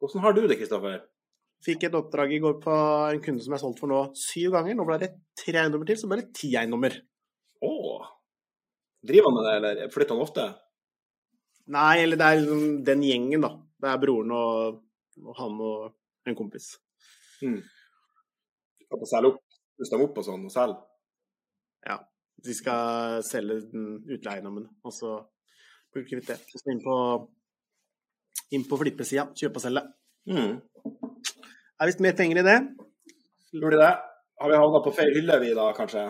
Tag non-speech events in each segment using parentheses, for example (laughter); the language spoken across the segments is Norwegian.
Hvordan har du det, Kristoffer? Fikk et oppdrag i går på en kunde som jeg har solgt for nå syv ganger. Nå ble det tre eiendommer til, så ble det ti eiendommer. Å. Driver han med det, eller flytter han ofte? Nei, eller det er liksom den gjengen, da. Det er broren og, og han og en kompis. Hmm. Skal på selge opp, pusse dem opp og sånn, og selge? Ja. De skal selge den utleieeiendommen, og så bli kvitt det. Så inn på, inn på flippesida, kjøpe og selge. Mm. Er visst mer penger i det. Tror du det? Har vi havna på feil hylle, vi da, kanskje?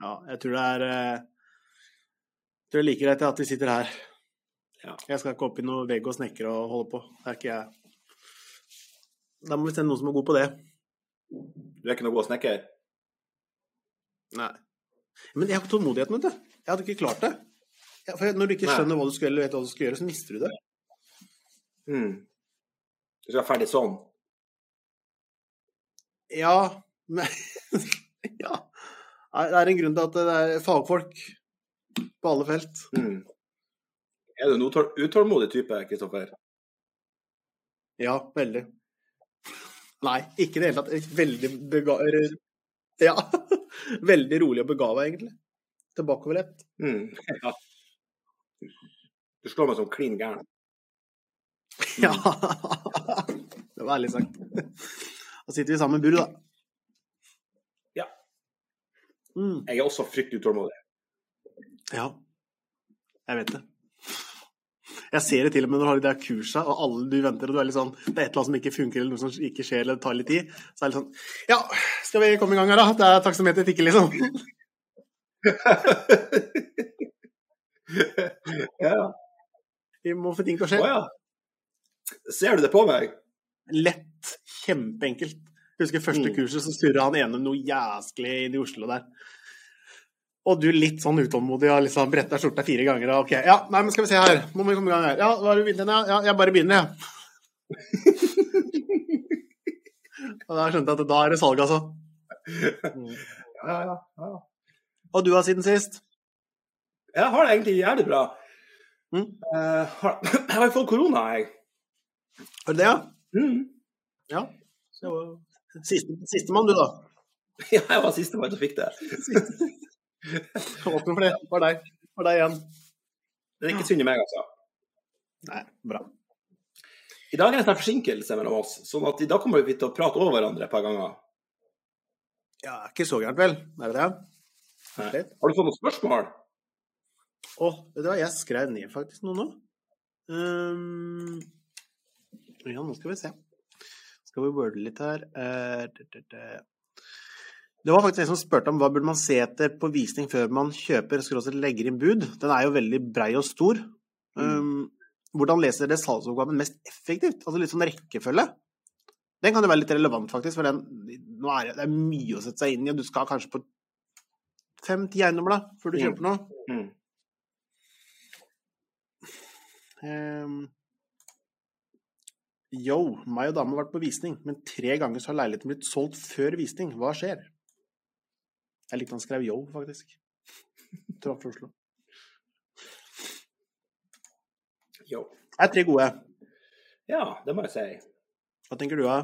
Ja, jeg tror det er eh, Jeg tror det er like greit at vi sitter her. Ja. Jeg skal ikke opp i noe vegg og snekre og holde på. Det er ikke jeg. Da må vi sende noen som er god på det. Du er ikke noe god snekker? Nei. Men jeg har ikke tålmodigheten, vet du. Jeg hadde ikke klart det. Ja, for når du ikke skjønner hva du skal eller vet hva du skal gjøre, så mister du det. Mm. Du skal være ferdig sånn? Ja, men (laughs) Ja. Det er en grunn til at det er fagfolk på alle felt. Mm. Er du en utålmodig type, Kristoffer? Ja, veldig. Nei, ikke i det hele tatt. Veldig bega... Ja. (laughs) Veldig rolig og begava, egentlig. Tilbakeoverlent. Mm. (laughs) Ja. Du slår meg som klin gæren. (laughs) Ja. Det var ærlig sagt. Da sitter vi sammen i buret, da. Ja. Mm. Jeg er også fryktelig utålmodig. Ja. Jeg vet det. Jeg ser det til og med når du har de der kursa, og alle du venter, og du er litt sånn Det er et eller annet som ikke funker, eller noe som ikke skjer, eller det tar litt tid. Så er det litt sånn Ja, skal vi komme i gang her, da? Det er taksameteret tikker, liksom. (laughs) ja. Vi må få ting til å skje. Å ja. Ser du det på meg? Lett. Kjempeenkelt. Jeg husker første Mm. kurset, så surra han gjennom noe jæsklig inn i Oslo der. Og du litt sånn utålmodig og liksom bretta skjorta fire ganger og OK. Ja, nei, men skal vi se her. Nå må vi komme i gang her. Ja, hva har du begynt igjen? Ja, ja, jeg bare begynner, jeg. og da skjønte jeg at da er det salg, altså. Mm. (laughs) Ja, ja, ja. Og du har siden sist? Jeg har det egentlig jævlig bra. Mm. Eh, har, (clears throat) jeg har fått korona, jeg. Har du det, ja? Mm. Ja. Så, siste, Sistemann, du, da. (laughs) Ja, jeg var sistemann som fikk det. (laughs) Åpne for det. Var deg. Var deg igjen. Det er ikke synd i meg, altså. Nei, bra. I dag er det en sånn forsinkelse mellom oss, sånn at i dag kommer vi til å prate over hverandre et par ganger. Ja, ikke så gærent, vel? Er det det? Har du fått noen spørsmål? Å, vet du hva, jeg skrev ned faktisk noe nå. Um, ja, nå skal vi se. Skal vi worde litt her. Eh, det, det, det. det var faktisk en som spurte om hva burde man se etter på visning før man kjøper skråstrek legger inn bud. Den er jo veldig brei og stor. Ehm, hvordan leser dere salgsoppgaven mest effektivt? Altså litt sånn rekkefølge. Den kan jo være litt relevant, faktisk, for den, nå er det, det er mye å sette seg inn i, og du skal kanskje på fem-ti eiendommer da, før du Mm. kjøper noe. Mm. Yo, meg og dama har vært på visning, men tre ganger så har leiligheten blitt solgt før visning. Hva skjer? Jeg likte han skrev yo, faktisk. Traff Oslo. Jo. Det er tre gode. Ja, det må jeg si. Hva tenker du, da?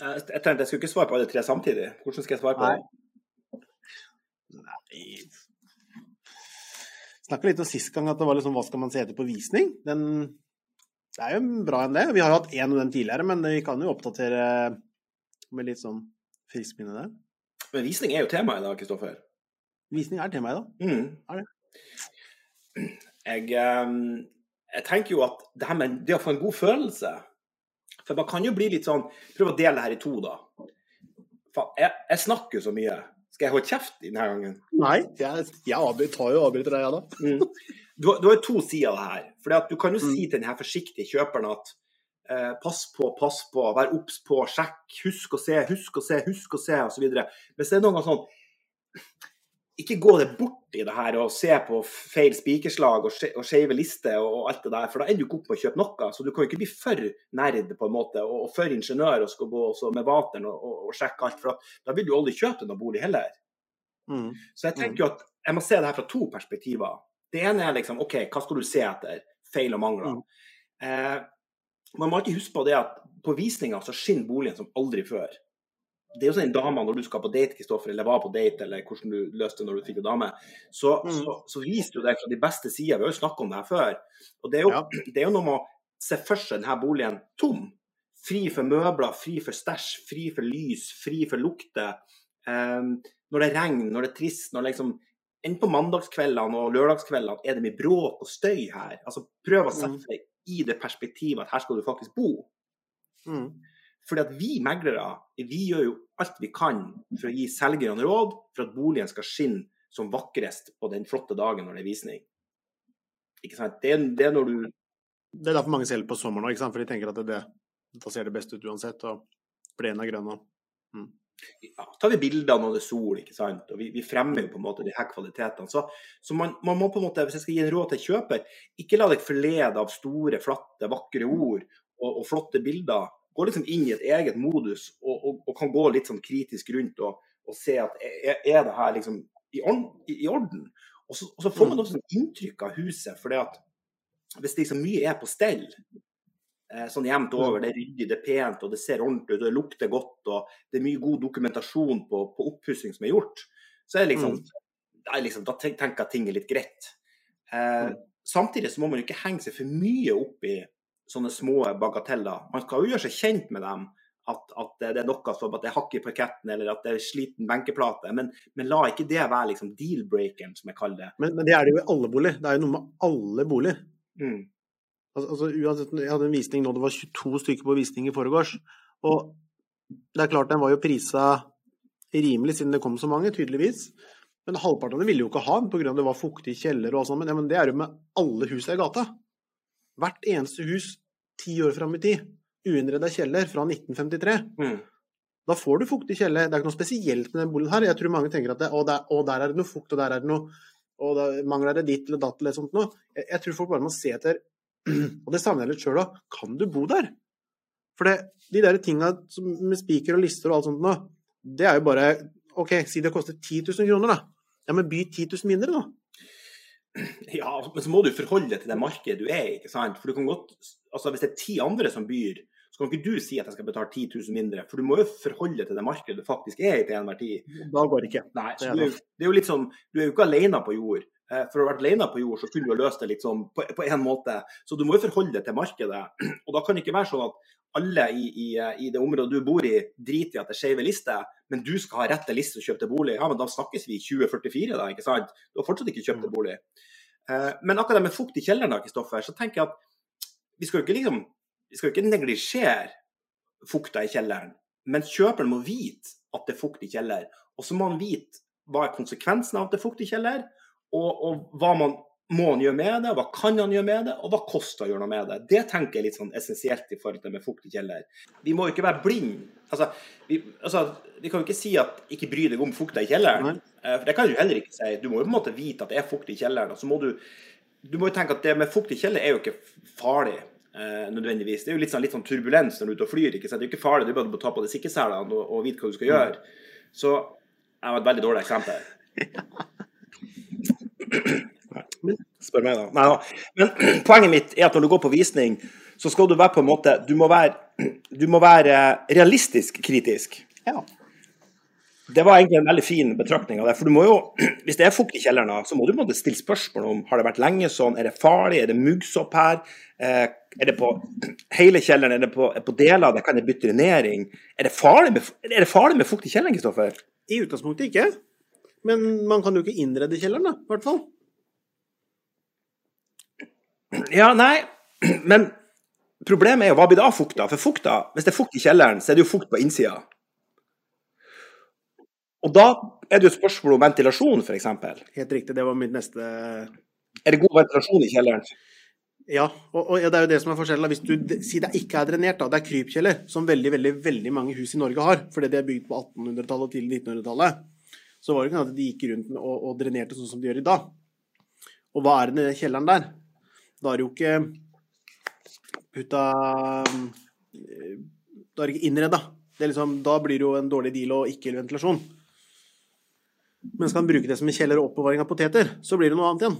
Jeg, jeg tenkte jeg skulle ikke svare på alle tre samtidig. Hvordan skal jeg svare på Nei. det? Nei Snakka litt om sist gang at det var liksom hva skal man se etter på visning? Den det er jo bra enn det. Vi har jo hatt én av dem tidligere, men vi kan jo oppdatere med litt sånn friskt minne der. Men visning er jo temaet i dag, Kristoffer. Visning er temaet, da. Mm. Er Jeg, ehm, jeg tenker jo at det her med det å få en god følelse For man kan jo bli litt sånn Prøv å dele det her i to, da. Faen, jeg, jeg snakker jo så mye. Skal jeg holde kjeft denne gangen? Nei, jeg, jeg avbryter, tar jo avbryter deg, jeg, da. Mm. Du, du har jo to sider av det her. For at du kan jo Mm. si til denne forsiktige kjøperen at eh, pass på, pass på, vær obs på, sjekk, husk å se, husk å se, husk å se, osv. Hvis det er noen gang sånn Ikke gå det bort i det her og se på feil spikerslag og, skje- og skeive lister og, alt det der, for da ender du ikke opp med å kjøpe noe. Så du kan jo ikke bli for nerd på en måte, og, og for ingeniør og skal gå med vateren og, og, og sjekke alt. For at, da vil du aldri kjøpe noen bolig heller. Mm. Så jeg tenker jo at jeg må se det her fra to perspektiver. Det ene er liksom OK, hva skal du se etter? feil og mangler. Mm. Eh, man må ikke huske på det at på visninga så skinner boligen som aldri før. Det er jo sånn en dame når du skal på date, Kristoffer, eller var på date, eller hvordan du løste det når du fikk en dame, så, Mm. så, så viser du deg fra de beste sider. Vi har jo snakka om det her før. Og det er jo, Ja. (clears throat) det er jo noe med å se for seg denne boligen tom. Fri for møbler, fri for stæsj, fri for lys, fri for lukter. Um, når det regner, når det er trist, når det liksom Enn på mandagskveldene og lørdagskveldene er det mye bråk og støy her. Altså, Prøv å Mm. sette deg i det perspektivet at her skal du faktisk bo. Mm. Fordi at vi meglere vi gjør jo alt vi kan for å gi selgerne råd for at boligen skal skinne som vakrest på den flotte dagen når det er visning. Ikke sant? Det det er når du Det er derfor mange selger på sommeren òg, for de tenker at det, det, da ser det best ut uansett. Og plenen er grønn Mm. ja, tar vi bilder når det er sol, ikke sant? og vi, vi fremmer jo på en måte de her kvalitetene. Så, så man, man, må på en måte, hvis jeg skal gi en råd til kjøper, ikke la deg forlede av store, flatte, vakre ord og, og flotte bilder. Gå liksom inn i et eget modus og, og, og kan gå litt sånn kritisk rundt og, og se at er, er det her liksom i, orden? I, orden? Og, så, og så får man også en inntrykk av huset. for det hvis liksom mye er på stell, eh, sånn jevnt over, det er ryddig, det er pent og det ser ordentlig ut, og det lukter godt og det er mye god dokumentasjon på, på oppussing som er gjort, så er det liksom, det er liksom da tenker jeg at ting er litt greit. Eh, Mm. Samtidig så må man jo ikke henge seg for mye opp i sånne små bagateller. Man skal jo gjøre seg kjent med dem. At, at det er noe som at det er hakk i parketten eller at det er sliten benkeplate. Men, men la ikke det være liksom deal-breakeren, som jeg kaller det. men, men det er det jo i alle boliger. Det er jo noe med alle boliger. Mm. Altså, uansett, jeg hadde en visning nå, det var 22 stykker på visning i forgårs. Og det er klart den var jo prisa rimelig siden det kom så mange, tydeligvis. Men halvparten av dem ville jo ikke ha den pga. det var fuktig kjeller og alt sånt. Men, ja, men det er jo med alle hus i gata. Hvert eneste hus ti år fram i tid. Uinnreda kjeller fra 1953. Mm. Da får du fuktig kjeller. Det er ikke noe spesielt med den boligen her. Jeg tror mange tenker at det, å, der, å, der er det noe fukt, og der er det noe og da mangler det ditt eller datt eller sånt noe. Jeg, jeg tror folk bare må se etter (clears throat) Og det savner jeg litt sjøl òg. Kan du bo der? For det, de der tinga med spiker og lister og alt sånt noe, det er jo bare OK, si det koster 10 000 kroner, da. Ja, men by 10 000 mindre, da. (clears throat) Ja, men så må du forholde deg til det markedet du er i. ikke sant? For du kan godt, altså Hvis det er ti andre som byr, så kan ikke du si at jeg skal betale 10 000 mindre. For du må jo forholde deg til det markedet du faktisk er i til enhver tid. Da går det ikke. Nei, Det så du, det er jo litt sånn, du er jo ikke alene på jord. Eh, For å ha vært alene på jord, så kunne du ha løst det litt sånn på, en måte. Så du må jo forholde deg til markedet. (clears throat) Og da kan det ikke være sånn at alle i, i, i det området du bor i, driter i at det er skeive lister, men du skal ha rett til liste og kjøpe deg bolig. Ja, men da snakkes vi i 2044, da, ikke sant? Du har fortsatt ikke kjøpt deg bolig. Eh, Men akkurat det med fukt i kjelleren, da, Kristoffer, så tenker jeg at vi skal jo ikke liksom vi skal jo ikke neglisjere fukta i kjelleren, men kjøperen må vite at det er fukt i kjeller. Og så må han vite hva er konsekvensen av at det er fukt i kjeller, og, og hva man må han gjøre med det, hva kan han gjøre med det, og hva koster å gjøre noe med det. Det tenker jeg er litt sånn essensielt i forhold til med fukt i kjeller. Vi må jo ikke være blinde. Altså, vi, altså, vi kan jo ikke si at ikke bry deg om fukta i kjelleren. Nei. Eh, For det kan du heller ikke si. Du må jo på en måte vite at det er fukt i kjelleren. Og så må du du må jo tenke at det med fukt i kjeller er jo ikke farlig. Eh, nødvendigvis. Det er jo litt sånn, litt sånn turbulens når du er ute og flyr. ikke sant? Det er jo ikke farlig, er bare må ta på deg sikkerhetsselene og, og vite hva du skal gjøre. Så jeg var et veldig dårlig eksempel. (laughs) Spør meg, da. Nei da. Men (clears throat) poenget mitt er at når du går på visning, så skal du være på en måte Du må være, (clears throat) du må være realistisk kritisk. Ja. Det var egentlig en veldig fin betraktning av det. For du må jo, (clears throat) hvis det er fukt i kjelleren, så må du måtte stille spørsmål om har det vært lenge sånn, er det farlig, er det muggsopp her? Eh, er det på hele kjelleren, er det på, er på deler av det, kan det bytte drenering? Er det farlig med, det farlig med fukt i kjelleren, Kristoffer? I utgangspunktet ikke. Men man kan jo ikke innrede kjelleren, da. I hvert fall. Ja, nei, (clears throat) men problemet er jo hva blir det av fukta? For fukta, hvis det er fukt i kjelleren, så er det jo fukt på innsida. Og da er det jo et spørsmål om ventilasjon, f.eks. Helt riktig. Det var mitt neste Er det god ventilasjon i kjelleren? Ja, og, og det er jo det som er forskjellen. Hvis du sier det ikke er drenert, da, det er krypkjeller, som veldig veldig, veldig mange hus i Norge har, fordi det er bygd på 1800-tallet og tidlig 1900-tallet, så var det ikke sånn at de gikk rundt og, og drenerte sånn som de gjør i dag. Og hva er det i den kjelleren der? Da er det jo ikke putta Da er det ikke innreda. Det liksom, da blir det jo en dårlig deal og ikke ventilasjon. Men skal man bruke det som en kjeller og oppbevaring av poteter, så blir det noe annet igjen.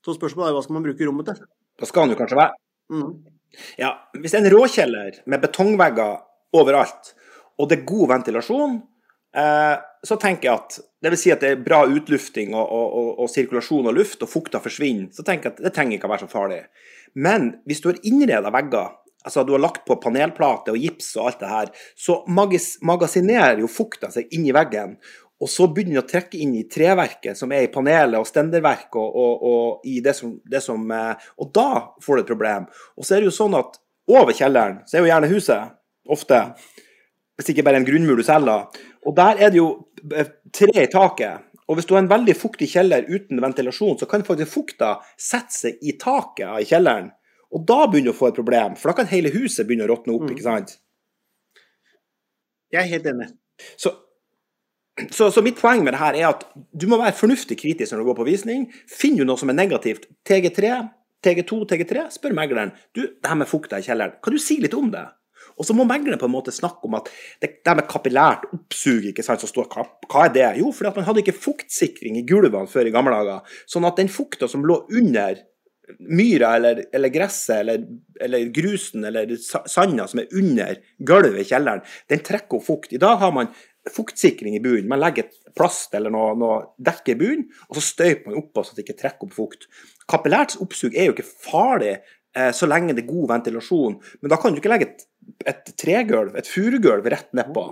Så spørsmålet er hva skal man bruke rommet til? Da skal han jo kanskje være Mm. Ja, hvis det er en råkjeller med betongvegger overalt, og det er god ventilasjon, eh, så tenker jeg at det vil si at det er bra utlufting og, og, og, og sirkulasjon av luft, og fukta forsvinner, så tenker jeg at det trenger ikke å være så farlig. Men hvis du har innreda vegger, altså du har lagt på panelplate og gips og alt det her, så magasinerer jo fukta seg inn i veggen. Og så begynner den å trekke inn i treverket som er i panelet og stenderverk og, og, og i det som, det som eh, Og da får du et problem. Og så er det jo sånn at over kjelleren så er jo gjerne huset, ofte. Hvis ikke bare en grunnmur du selger. Og der er det jo eh, tre i taket. Og hvis du har en veldig fuktig kjeller uten ventilasjon, så kan faktisk fukta sette seg i taket i kjelleren. Og da begynner du å få et problem, for da kan hele huset begynne å råtne opp, Mm. ikke sant? Jeg er helt enig. Så, så, så mitt poeng med det her er at du må være fornuftig kritisk når du går på visning. Finner du noe som er negativt, TG3, TG2, TG3, spør megleren. Du, det her med fukta i kjelleren, kan du si litt om det? Og så må megleren på en måte snakke om at det, det med kapillært oppsug, ikke sant, som står hva, hva er det? Jo, fordi at man hadde ikke fuktsikring i gulvene før i gamle dager. Sånn at den fukta som lå under myra eller, eller gresset eller, eller grusen eller sa- sanda som er under gulvet i kjelleren, den trekker opp fukt. I dag har man fuktsikring i bunnen. Man legger et plast eller noe, noe dekke i bunnen, og så støyper man oppå så det ikke trekker opp fukt. Kapillært oppsug er jo ikke farlig eh, så lenge det er god ventilasjon, men da kan du ikke legge et, et tregulv, et furugulv, rett nedpå.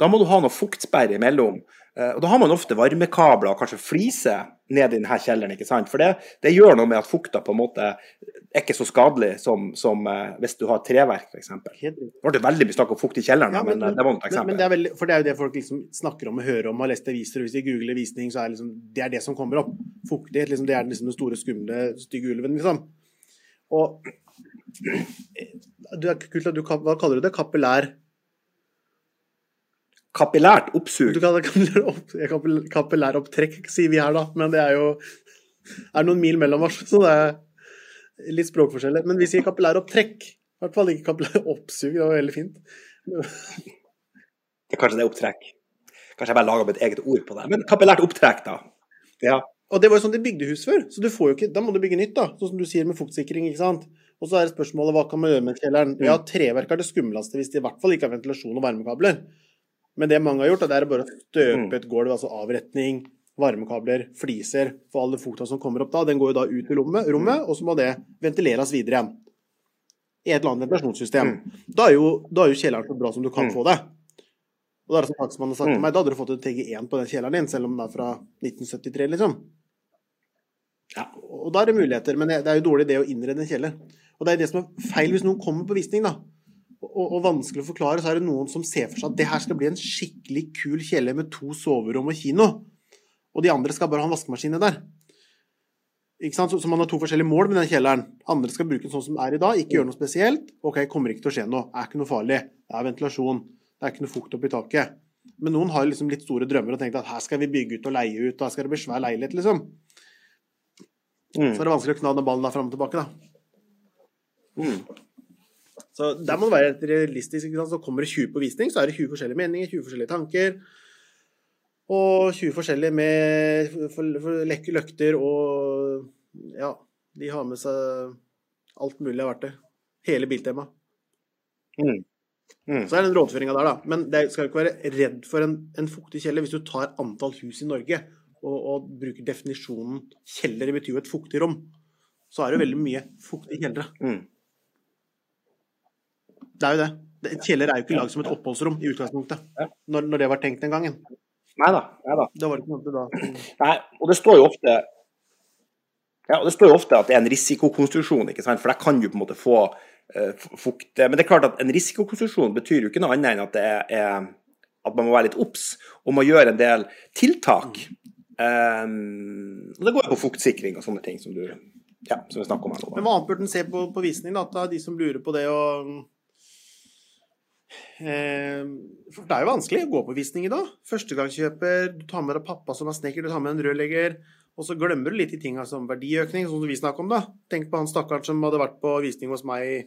Da må du ha noe fuktsperre imellom. Eh, og da har man ofte varmekabler og kanskje fliser ned i denne kjelleren, ikke sant? For det, det gjør noe med at fukta på en måte er ikke så skadelig som, som eh, hvis du har treverk, f.eks. Det ble veldig mye snakk om fukt i kjelleren, Ja, men, men, det var et men, eksempel. men det er veldig, for det er jo det folk liksom snakker om og hører om og har lest aviser. og Hvis de googler visning, så er det liksom, det er det som kommer opp. Fuktighet, liksom, det er liksom den store, skumle, stygge ulven, liksom. Og du, er kult du, Hva kaller du det? Kapillær Kapillært oppsug. (laughs) Det kapillær, opp, kapill- kapillæropptrekk, sier vi her, da. Men det er jo er noen mil mellom oss, (laughs) så det er litt språkforskjeller. Men vi sier kapillæropptrekk. I hvert fall ikke kapillæroppsug. Det var veldig fint. Det kanskje det er opptrekk. Kanskje jeg bare lager et eget ord på det. Men kapillært opptrekk, da. Ja. Og det var jo sånn de bygde hus før, så du får jo ikke, da må du bygge nytt, da. Sånn som du sier med fuktsikring, ikke sant. Og så er det spørsmålet hva kan man gjøre med kjelleren. Ja, treverk er det skumleste hvis det i hvert fall ikke har ventilasjon og varmekabler. Men det mange har gjort, det er bare å støpe et gulv, altså avretning, varmekabler, fliser, for all den fukta som kommer opp da, den går jo da ut i rommet, rommet og så må det ventileres videre igjen. I et eller annet ventilasjonssystem. Da er jo, da er jo kjelleren så bra som du kan Mm. få det. Og da er det som takstmannen har sagt til Mm. meg, da hadde du fått en TG1 på den kjelleren din, selv om den er fra 1973, liksom. Ja. Og da er det muligheter, men det det er jo dårlig det å innrede en kjeller. Og det er det som er feil hvis noen kommer på visning, da. Og, og vanskelig å forklare, så er det noen som ser for seg at det her skal bli en skikkelig kul kjeller med to soverom og kino. Og de andre skal bare ha en vaskemaskin der. Ikke sant? Så, så man har to forskjellige mål med den kjelleren. Andre skal bruke den sånn som den er i dag, ikke gjøre noe spesielt. Ok, kommer ikke til å skje noe. Er ikke noe farlig. Det er ventilasjon. Det er ikke noe fukt oppi taket. Men noen har liksom litt store drømmer og tenkt at her skal vi bygge ut og leie ut, og her skal det bli svær leilighet, liksom. Mm. Så er det vanskelig å kna den ballen der fram og tilbake, da. Mm. Så der må det være realistisk. Ikke sant? Så kommer det 20 på visning, så er det 20 forskjellige meninger, 20 forskjellige tanker. Og 20 forskjellige med for, for lekke løkter og Ja, de har med seg alt mulig av verktøy. Hele biltemaet. Mm. Mm. Så er den rådføringa der, da. Men det skal ikke være redd for en, en fuktig kjeller hvis du tar antall hus i Norge og, og bruker definisjonen kjeller, betyr jo et fuktig rom. Så er det veldig mye fuktige kjellere. Mm. Det er jo det. Det- Et kjeller er jo ikke lagd som et oppholdsrom i utgangspunktet. Når, når det var tenkt den gangen. Nei da. Nei. Det var ikke noe da. Nei, og det står jo ofte ja, og det står jo ofte at det er en risikokonstruksjon, ikke sant? for der kan du på en måte få uh, fukt Men det er klart at en risikokonstruksjon betyr jo ikke noe annet enn at det er, at man må være litt obs og må gjøre en del tiltak. Um, og det går jo på fuktsikring og sånne ting som du ja, som vi snakker om her nå. Men hva annet burde en se på, på visning, da? da? De som lurer på det og For det er jo vanskelig å gå på visning i dag. Førstegangskjøper, du tar med deg pappa som er snekker, du tar med en rørlegger. Og så glemmer du litt de tinga som verdiøkning, sånn som vi snakker om, da. Tenk på han stakkaren som hadde vært på visning hos meg i,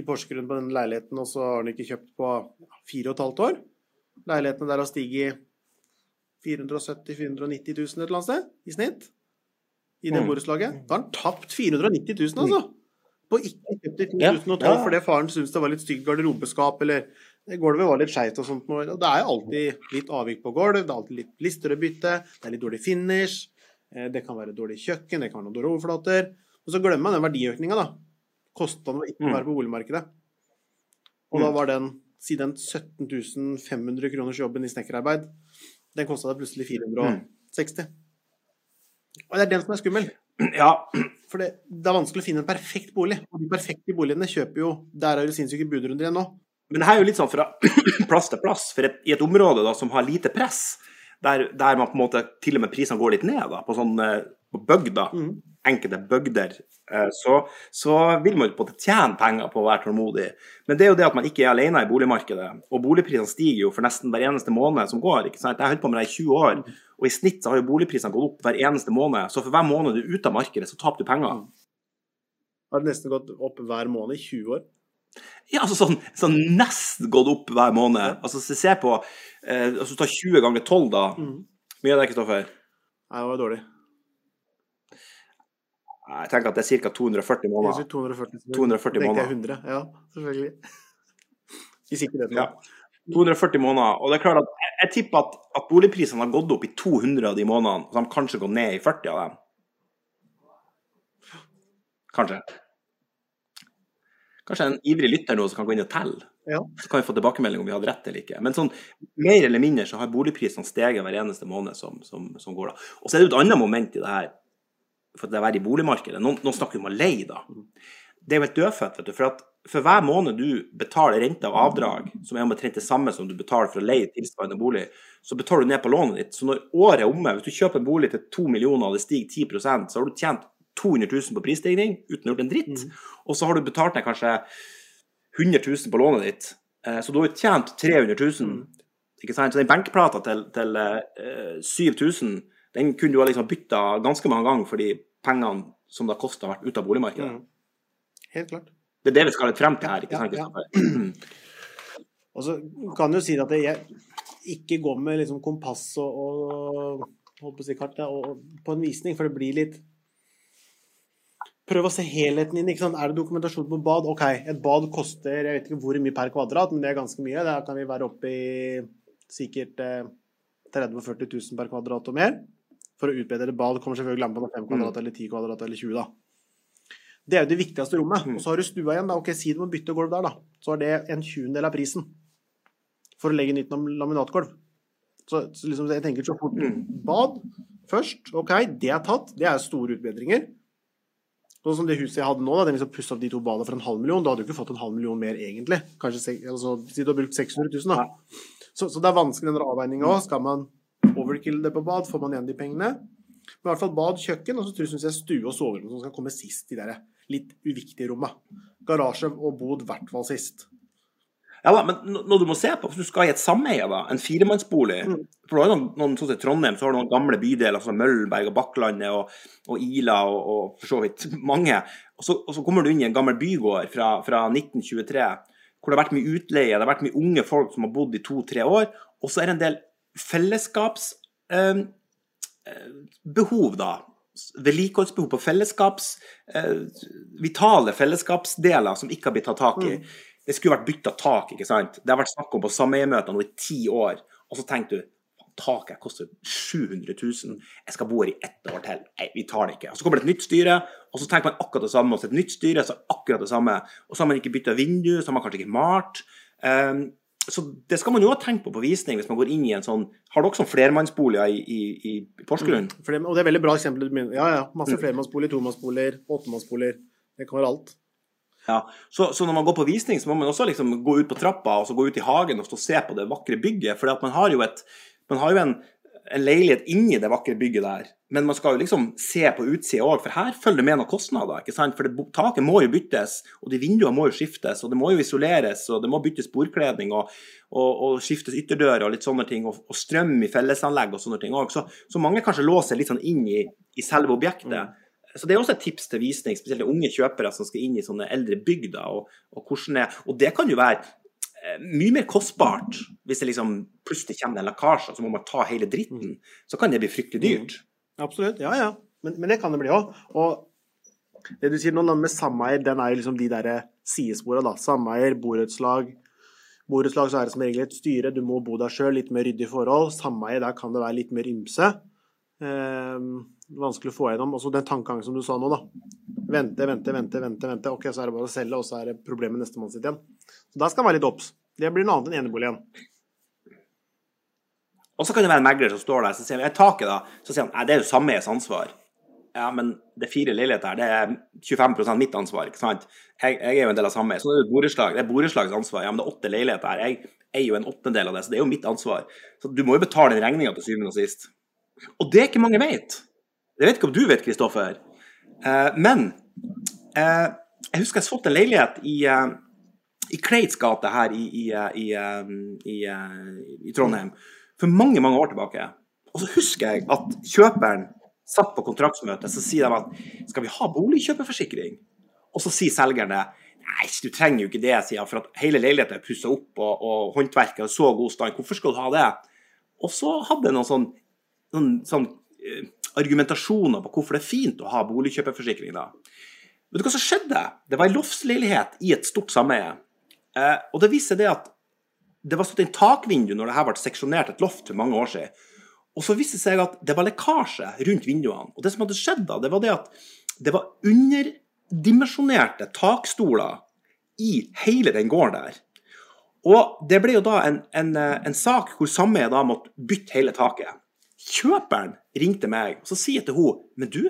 i Porsgrunn på den leiligheten, og så har han ikke kjøpt på fire og et halvt år. Leilighetene der har stiget 470 000-490 000 et eller annet sted, i snitt. I det Mm. borettslaget. Da har han tapt 490 000, altså. På ikke kjøpt i 2012 ja. fordi faren syntes det var litt stygt garderobeskap, eller gulvet var litt skeivt og sånt. Og det er alltid litt avvik på gulv, det er alltid litt lister å bytte, det er litt dårlig finish, eh, det kan være dårlig kjøkken, det kan være noen dårlige overflater. Og så glemmer man den verdiøkninga, da. Kostnaden ved ikke å Mm. være på boligmarkedet. Og da Mm. var den, si den 17 500 kroners jobben i snekkerarbeid, den kosta deg plutselig 460. Og det er den som er skummel. (clears throat) Ja, For det, det er vanskelig å finne en perfekt bolig. Og de perfekte boligene kjøper jo Der er det sinnssyke budrunder igjen nå. Men det her er jo litt sånn fra (clears throat) plass til plass. For et, i et område da, som har lite press, der, der man på en måte til og med prisene går litt ned, da, på sånn eh, på bygda, Mhm. Enkelte bygder, eh, så, så vil man på en måte tjene penger på å være tålmodig. Men det er jo det at man ikke er alene i boligmarkedet. Og boligprisene stiger jo for nesten hver eneste måned som går. ikke sant? Jeg har holdt på med det i 20 år, og i snitt så har jo boligprisene gått opp hver eneste måned. Så for hver måned du er ute av markedet, så taper du penger. Har det nesten gått opp hver måned i 20 år. Ja, altså sånn, sånn nesten gått opp hver måned. Altså, så se på eh, altså, Ta 20 ganger 12, da. Mhm. Mye av det, Kristoffer? Nei, det var dårlig. Jeg tenker at det er ca. 240 Jeg måneder. 240, 240, 240 Tenkte måneder. jeg 100. Ja, selvfølgelig. (laughs) Hvis ikke det. Ja. 240 måneder. Og det er klart at jeg, jeg tipper at, at boligprisene har gått opp i 200 av de månedene, så de kanskje går ned i 40 av dem. Kanskje. Kanskje en ivrig lytter nå som kan gå inn og telle. Ja. Så kan vi få tilbakemelding om vi hadde rett eller ikke. Men sånn mer eller mindre så har boligprisene steget hver eneste måned som, som, som går da. Og så er det jo et annet moment i det her, for det å være i boligmarkedet. Noen, noen snakker om å leie, da. Det er jo helt dødfødt, vet du. For at for hver måned du betaler rente og avdrag, som er omtrent det samme som du betaler for å leie tilsvarende bolig, så betaler du ned på lånet ditt. Så når året er omme, hvis du kjøper en bolig til 2 millioner og det stiger 10 så har du tjent 200 000 på prisstigning uten å ha gjort en dritt. Og så har du betalt ned kanskje 100 000 på lånet ditt. Eh, Så du har jo tjent 300 000. Ikke sant? Så den benkplata til, til eh, 7000, den kunne du ha liksom bytta ganske mange ganger for de pengene som det har kosta å være ute av boligmarkedet. Mm. Helt klart. Det er det vi skal litt frem til her, ikke Ja, sant? ja. (clears throat) Og så kan du si at jeg ikke går med liksom kompass og, og si kart, og, på en visning, for det blir litt Prøv å se helheten inn. Er det dokumentasjon på bad? OK, et bad koster jeg vet ikke hvor mye per kvadrat, men det er ganske mye. Der kan vi være oppe i sikkert eh, 30 000-40 000 per kvadrat og mer. For å utbedre bad. bad kommer selvfølgelig an på om det er 5 kvadrat eller 10 kvadrat eller 20, da. Det er jo det viktigste rommet. Mm. Og så har du stua igjen. da, ok, Si du må bytte gulv der, da. Så er det en tjuendedel av prisen for å legge nytt lam- laminatgulv. Så, så liksom, jeg tenker så fort Mm. Bad først, OK, det er tatt. Det er store utbedringer. Sånn som det huset jeg hadde nå, da, den liksom pussa opp de to badene for en halv million. Da hadde du ikke fått en halv million mer, egentlig. Kanskje altså, Si du har brukt 600 000, da. Så, så det er vanskelig den avveininga òg. Skal man overkill det på bad, får man igjen de pengene? Men i hvert fall bad, kjøkken, og så syns jeg stue og soverom som skal komme sist. De der litt uviktige romma. Garasje og bod i hvert fall sist. Ja da, men når du må se på, hvis du skal i et sameie, da, en firemannsbolig Mm. For du har noen, noen sånn som Trondheim, så har du noen gamle bydeler som Møllenberg og Bakklandet og, og Ila og, og for så vidt (laughs) mange. Og så, og så kommer du inn i en gammel bygård fra, fra 1923 hvor det har vært mye utleie, det har vært mye unge folk som har bodd i to-tre år, og så er det en del fellesskaps... Eh, eh, da. Vedlikeholdsbehov på fellesskaps... Eh, vitale fellesskapsdeler som ikke har blitt tatt tak i. Mm. Det skulle vært bytta tak, ikke sant. Det har vært snakk om på sameiemøter nå i ti år, og så tenker du taket koster 700 000, jeg skal bo her i ett år til. Nei, vi tar det ikke. Og Så kommer det et nytt styre, og så tenker man akkurat det samme. Og så et nytt styre, så akkurat det samme. Og så har man ikke bytta vindu, så har man kanskje ikke malt. Um, så det skal man jo ha tenkt på på visning hvis man går inn i en sånn Har dere sånn flermannsboliger i, i, i Porsgrunn? Mm. og det er veldig bra eksempel. Ja, ja. Masse Mm. flermannsboliger, tomannsboliger, åttemannsboliger. Det kan være alt. Ja, så, så når man går på visning, så må man også liksom gå ut på trappa og så gå ut i hagen og stå og se på det vakre bygget. For man har jo, et, man har jo en, en leilighet inni det vakre bygget der. Men man skal jo liksom se på utsida òg, for her følger det med noen kostnader. ikke sant? For det, taket må jo byttes, og de vinduene må jo skiftes, og det må jo isoleres, og det må byttes bordkledning og, og, og skiftes ytterdører og litt sånne ting, og, og strøm i fellesanlegg og sånne ting òg. Så, så mange kanskje låser litt sånn inn i, i selve objektet. Så Det er også et tips til visning, spesielt unge kjøpere som skal inn i sånne eldre bygder. Og, og, hvordan det, og det kan jo være mye mer kostbart hvis det liksom plutselig kommer en lekkasje, så må man ta hele dritten. Så kan det bli fryktelig dyrt. Absolutt. Ja, ja. Men, men det kan det bli òg. Og Det du sier nå med sameier, den er jo liksom de der sidespora, da. Sameier, borettslag. Borettslag så er det som regel et styre, du må bo der sjøl, litt mer ryddig forhold. Sameie, der kan det være litt mer ymse. Eh, vanskelig å få gjennom. Altså den tankegangen som du sa nå, da. Vente, vente, vente, vente. vente. Ok, så er det bare å selge, og så er det problemet nestemann sitt igjen. Så da skal man være litt obs. Det blir noe annet enn enebolig igjen. Og så kan det være en megler som står der så sier han, jeg taket da, så sier han det er jo sameiets ansvar. Ja, men det er fire leiligheter her, det er 25 mitt ansvar, ikke sant? Jeg, jeg er jo en del av sameiet, så det er jo et borettslag. Det er borettslagets ansvar. Ja, men det er åtte leiligheter her. Jeg er jo en åttendel av det, så det er jo mitt ansvar. Så du må jo betale den regninga til syvende og sist. Og det er ikke mange vet. Jeg vet ikke om du vet, Kristoffer. Eh, men eh, jeg husker jeg solgte en leilighet i, eh, i Kleits gate her i, i, i, i, i Trondheim for mange, mange år tilbake. Og så husker jeg at kjøperen satt på kontraktsmøte, så sier de at skal vi ha boligkjøperforsikring? Og så sier selgerne nei, du trenger jo ikke det, sier han, for at hele leiligheten er pussa opp, og, og håndverket er så god stand. Hvorfor skal du ha det? Og så hadde jeg noen sånn, noen sånn argumentasjoner på hvorfor det er fint å ha boligkjøperforsikring da. Vet du hva som skjedde? Det var en loftsleilighet i et stort sameie. Eh, og det viser det at det var satt inn takvindu når det her ble seksjonert et loft for mange år siden. Og så viste det seg at det var lekkasje rundt vinduene. Og det som hadde skjedd da, det var det at det var underdimensjonerte takstoler i hele den gården der. Og det ble jo da en, en, en sak hvor sameiet da måtte bytte hele taket. Kjøperen ringte meg, og så sier jeg til henne Men du,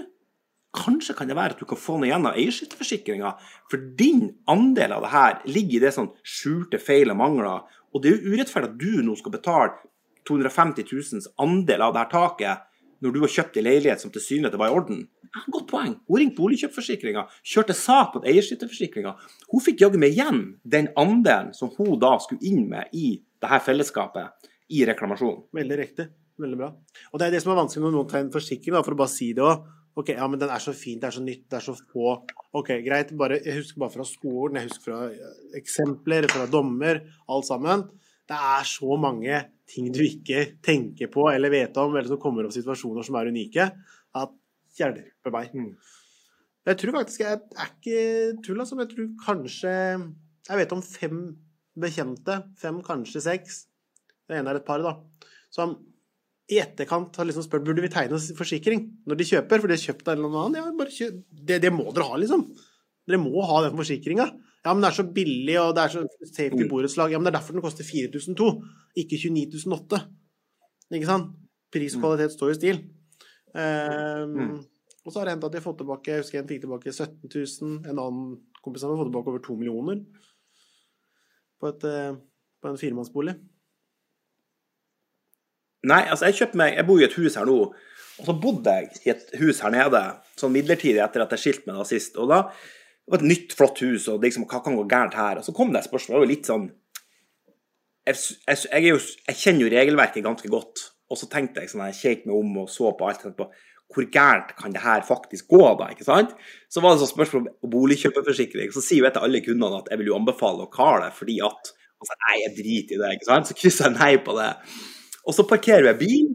kanskje kan det være at du kan få noe igjen av eierskifteforsikringa, for din andel av det her ligger i det sånn skjulte feil og mangler. Og det er jo urettferdig at du nå skal betale 250 000 andel av det her taket når du har kjøpt en leilighet som tilsynelatende var i orden. Ja, godt poeng. Hun ringte boligkjøpforsikringa, kjørte sak mot eierskifteforsikringa. Hun fikk jaggu meg igjen den andelen som hun da skulle inn med i det her fellesskapet i reklamasjonen. Veldig riktig. Veldig bra. Og det er det som er vanskelig når noen tar en forsikring, da, for å bare si det òg. Ok, ja, men den er så fint, det er så nytt, det er så få. Ok, greit. Bare, jeg husker bare fra skolen, jeg husker fra eksempler, fra dommer, alt sammen. Det er så mange ting du ikke tenker på eller vet om, eller som kommer opp situasjoner som er unike, at hjelper meg. Mm. Jeg tror faktisk jeg er ikke tull, altså. Men Jeg tror kanskje Jeg vet om fem bekjente, fem, kanskje seks, det ene er et par, da, som i etterkant har liksom spurt burde vi tegne forsikring når de kjøper, for de har kjøpt eller annen. Ja, bare kjøp. Det, det må dere ha, liksom. Dere må ha den forsikringa. Ja, men det er så billig, og det er så safety mm. borettslag. Ja, men det er derfor den koster 4002, ikke 29008. Ikke sant? Pris og mm. kvalitet står i stil. Um, mm. Og så har det hendt at de har fått tilbake Jeg husker en fikk tilbake 17 000. En annen kompis har fått tilbake over 2 millioner på, et, eh, på en firemannsbolig. Nei, altså jeg kjøpte meg Jeg bor i et hus her nå. Og så bodde jeg i et hus her nede sånn midlertidig etter at jeg skilte meg da sist. Og da det var et nytt, flott hus, og liksom, hva kan gå gærent her? Og så kom det et spørsmål. Det var litt sånn jeg, jeg, jeg, jo, jeg, kjenner jo regelverket ganske godt. Og så tenkte jeg sånn, jeg kjekk meg om og så på alt. på hvor gærent kan det her faktisk gå, da? ikke sant? Så var det sånn spørsmål om boligkjøperforsikring. Så sier jo jeg til alle kundene at jeg vil jo anbefale å kare det fordi at altså, Nei, jeg driter i det, ikke sant? Så krysser jeg nei på det. Og så parkerer jeg bil.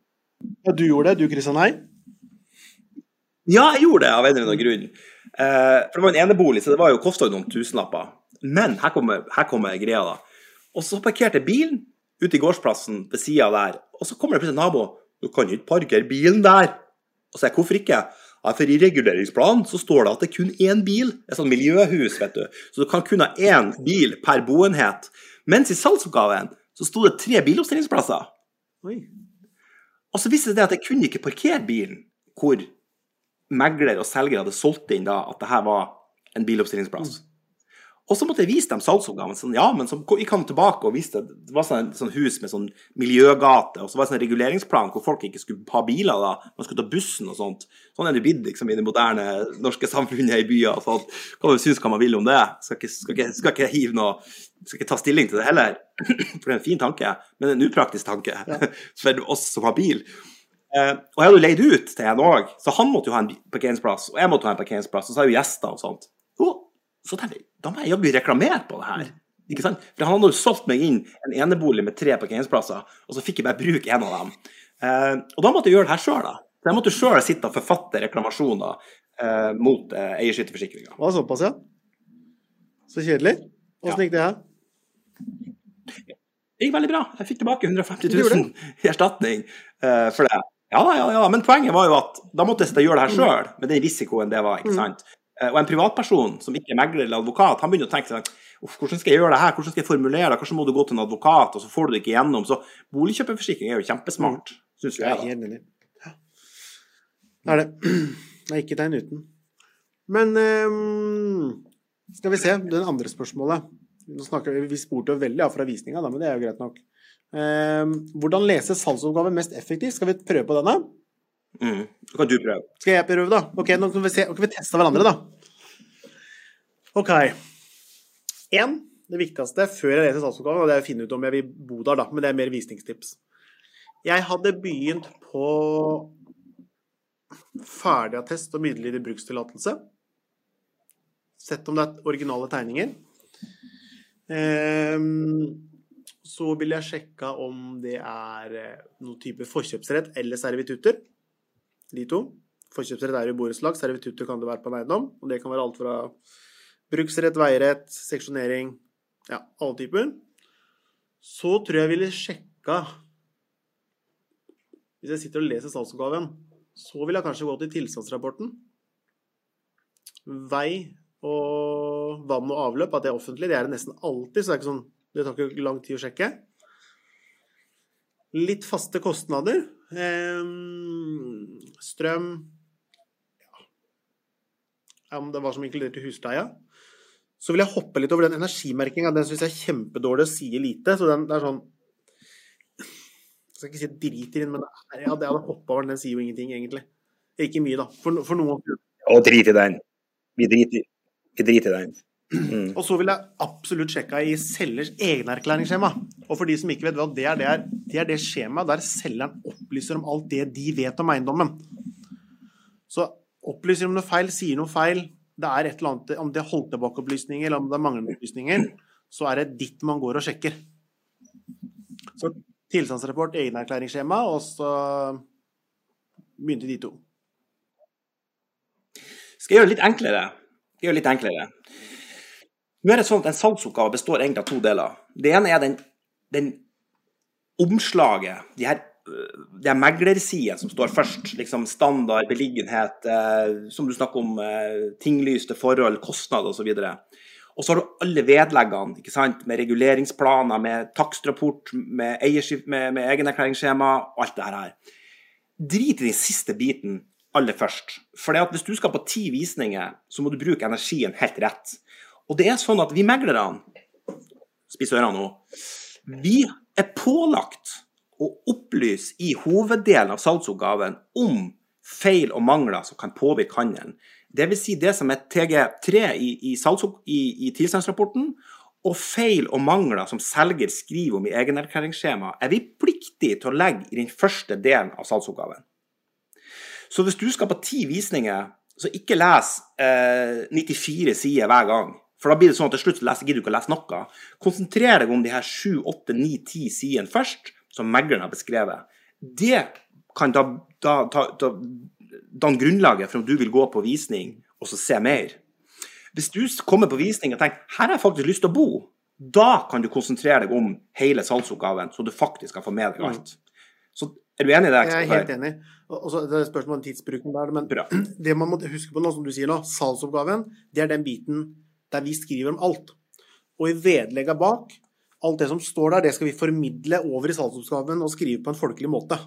Ja, du gjorde det? Du kryssa nei? Ja, jeg gjorde det av en eller annen grunn. Uh, for det var en enebolig, så det var jo kosta noen tusenlapper. Men her kommer, her kommer greia, da. Og så parkerte jeg bilen ute i gårdsplassen ved sida der, og så kommer det plutselig en nabo. 'Du kan ikke parkere bilen der.' Og så sier jeg 'Hvorfor ikke?' Ja, for I reguleringsplanen så står det at det er kun én bil. Det er sånn miljøhus, vet du. Så du kan kun ha én bil per boenhet. Mens i salgsoppgaven så sto det tre biloppstillingsplasser. Oi. Og så viste det at jeg kunne ikke parkere bilen hvor megler og selger hadde solgt inn da at det her var en biloppstillingsplass. Mm. Og så måtte jeg vise dem salgsoppgaven. Sånn, ja, men så gikk han tilbake og viste Det var sånn, sånn hus med sånn miljøgate, og så var det sånn reguleringsplan hvor folk ikke skulle ha biler. da, Man skulle ta bussen og sånt. Sånn er det blitt liksom, i det moderne norske samfunnet i byer. og sånt. Hva du synes hva man vil om det. Skal ikke, skal ikke, skal ikke hive noe skal ikke ta stilling til det heller, (clears throat) for det er en fin tanke, men en upraktisk tanke ja. (laughs) for oss som har bil. Uh, og jeg hadde jo leid ut til en òg, så han måtte jo ha en parkeringsplass, og jeg måtte ha en parkeringsplass, og så har jo gjester og sånt. Og så tenkte jeg da må jeg jaggu reklamere på det her. Ikke sant? For han hadde jo solgt meg inn en enebolig med tre parkeringsplasser, og så fikk jeg bare bruke en av dem. Eh, og da måtte jeg gjøre det her sjøl, da. Så jeg måtte sjøl sitte og forfatte reklamasjoner eh, mot eh, eierskytterforsikringa. Var såpass, ja? Så kjedelig. Åssen gikk det her? Det gikk veldig bra. Jeg fikk tilbake 150 000 i erstatning eh, for det. Ja, ja, ja, men poenget var jo at da måtte jeg gjøre det her sjøl, med den risikoen det var. ikke Mm. sant? Eh, og en privatperson som ikke er megler eller advokat, han begynner å tenke seg hvordan skal jeg gjøre det her, hvordan skal jeg formulere det, kanskje må du gå til en advokat, og så får du det ikke gjennom. Så boligkjøperforsikring er jo kjempesmart, syns Jeg helt enig. Ja. Det er det. (clears throat) Det er ikke tegn uten. Men um, skal vi se, det andre spørsmålet. Nå snakker vi, vi spurte jo veldig av fra visninga, men det er jo greit nok. Um, hvordan lese salgsoppgaver mest effektivt? Skal vi prøve på denne? Mm. Da kan du prøve. Skal jeg prøve, da? Ok, nå kan vi, se, nå vi teste hverandre, da. Ok. Én, det viktigste før jeg leser statsoppgaven, og det er å finne ut om jeg vil bo der, da, men det er mer visningstips. Jeg hadde begynt på ferdigattest og midlertidig brukstillatelse. Sett om det er originale tegninger. Ehm, så ville jeg sjekka om det er eh, noen type forkjøpsrett eller servitutter. De to. Forkjøpsrett er jo borettslag, servitutter kan det være på en eiendom. Og det kan være alt fra bruksrett, veirett, seksjonering, ja, alle typer. Så tror jeg jeg ville sjekka Hvis jeg sitter og leser salgsoppgaven, så vil jeg kanskje gå til tilstandsrapporten. Vei og vann og avløp, at det er offentlig, det er det nesten alltid, så det er ikke sånn Det tar ikke lang tid å sjekke. Litt faste kostnader. Ehm, strøm ja. Om det var som inkludert i husleia. Så vil jeg hoppe litt over den energimerkinga. Den syns jeg er kjempedårlig og sier lite. Så den det er sånn Jeg skal ikke si driter i den, men det er, ja, det hadde hoppa over den. Sier jo ingenting, egentlig. Ikke mye, da. For, for noen. Og drit i den. Vi driter i den. Mm. Og så vil jeg absolutt sjekke i selgers egenerklæringsskjema. Og for de som ikke vet hva det er, det er det, er det skjemaet der selgeren opplyser om alt det de vet om eiendommen. Så opplyser om noe feil, sier noe feil, det er et eller annet, om det er holdt tilbake opplysninger, eller om det er manglende opplysninger, så er det ditt man går og sjekker. Så tilstandsrapport, egenerklæringsskjema, og så begynte de to. Skal jeg gjøre det litt enklere? Skal jeg gjøre det litt enklere. Nå er det sånn at En salgsoppgave består egentlig av to deler. Det ene er den, den omslaget, de her, øh, de her meglersidene som står først. liksom Standard, beliggenhet, eh, som du snakker om, eh, tinglyste forhold, kostnader osv. Og så har du alle vedleggene, ikke sant? med reguleringsplaner, med takstrapport, med, med, med egenerklæringsskjema og alt det her. Drit i den siste biten aller først. For det hvis du skal på ti visninger, så må du bruke energien helt rett. Og det er sånn at vi meglerne, spiss ørene nå, vi er pålagt å opplyse i hoveddelen av salgsoppgaven om feil og mangler som kan påvirke handelen. Dvs. Si det som er TG3 i, i, i, i tilstandsrapporten, og feil og mangler som selger skriver om i egenerklæringsskjema, er vi pliktige til å legge i den første delen av salgsoppgaven. Så hvis du skal på ti visninger, så ikke les eh, 94 sider hver gang. For da blir det sånn at til slutt leser, gidder du ikke å lese noe. Konsentrer deg om de her 7, 8, 9, 10 sidene først, som megleren har beskrevet. Det kan da, da, da, da danne grunnlaget for om du vil gå på visning og så se mer. Hvis du kommer på visning og tenker her har jeg faktisk lyst til å bo, da kan du konsentrere deg om hele salgsoppgaven, så du faktisk skal få med deg alt. Så er du enig i det? Jeg er helt enig. Og og så er det et spørsmål om tidsbruken der, men Bra. (clears throat) det man må huske på nå, som du sier nå, salgsoppgaven, det er den biten der vi skriver om alt. Og i vedlegga bak, alt det som står der, det skal vi formidle over i salgsoppgaven og skrive på en folkelig måte.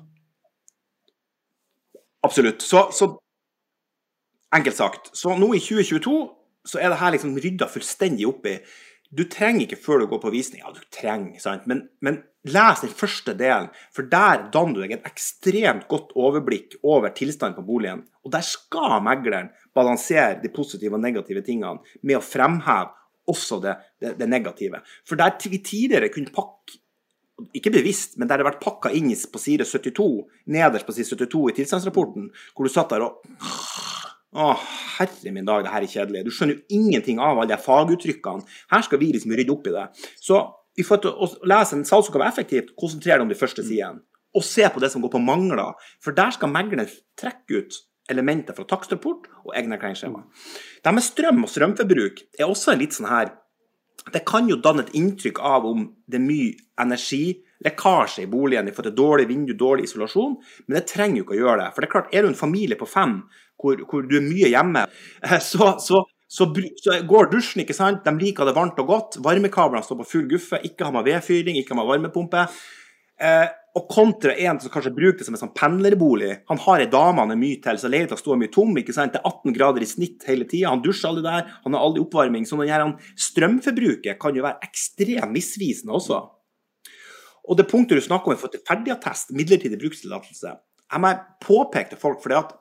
Absolutt. Så, så enkelt sagt. Så nå i 2022 så er det her liksom rydda fullstendig opp i. Du trenger ikke før du går på visning, ja, du trenger, sant? Men, men les den første delen, for der danner du deg et ekstremt godt overblikk over tilstanden på boligen. Og der skal megleren balansere de positive og negative tingene med å fremheve også det, det, det negative. For der vi tidligere kunne pakke ikke bevisst, men der det har vært pakka inn på side 72, nederst på side 72 i tilstandsrapporten, hvor du satt der og Å, herre min dag, det her er kjedelig. Du skjønner jo ingenting av alle de faguttrykkene. Her skal vi liksom rydde opp i det. Så vi får til å lese en salgsoppgave effektivt, konsentrer deg om de første sidene. Og se på det som går på mangler. For der skal megleren trekke ut elementer fra takstrapport og egne erklæringsskjema. Det med strøm og strømforbruk er også en litt sånn her Det kan jo danne et inntrykk av om det er mye energilekkasje i boligen i forhold til dårlig vindu, dårlig isolasjon, men det trenger jo ikke å gjøre det. For det er klart, er du en familie på fem hvor, hvor du er mye hjemme, eh, så, så så, så, går dusjen, ikke sant. De liker det varmt og godt. Varmekablene står på full guffe. Ikke har man vedfyring, ikke har man varmepumpe. Eh, og kontra en som kanskje bruker det som en sånn pendlerbolig. Han har ei dame han er mye til, så leiligheta står mye tom. ikke sant? Det er 18 grader i snitt hele tida. Han dusjer aldri der. Han har aldri oppvarming. Så denne strømforbruket kan jo være ekstremt misvisende også. Og det punktet du snakker om i forhold til ferdigattest, midlertidig brukstillatelse, jeg må påpeke til folk for det at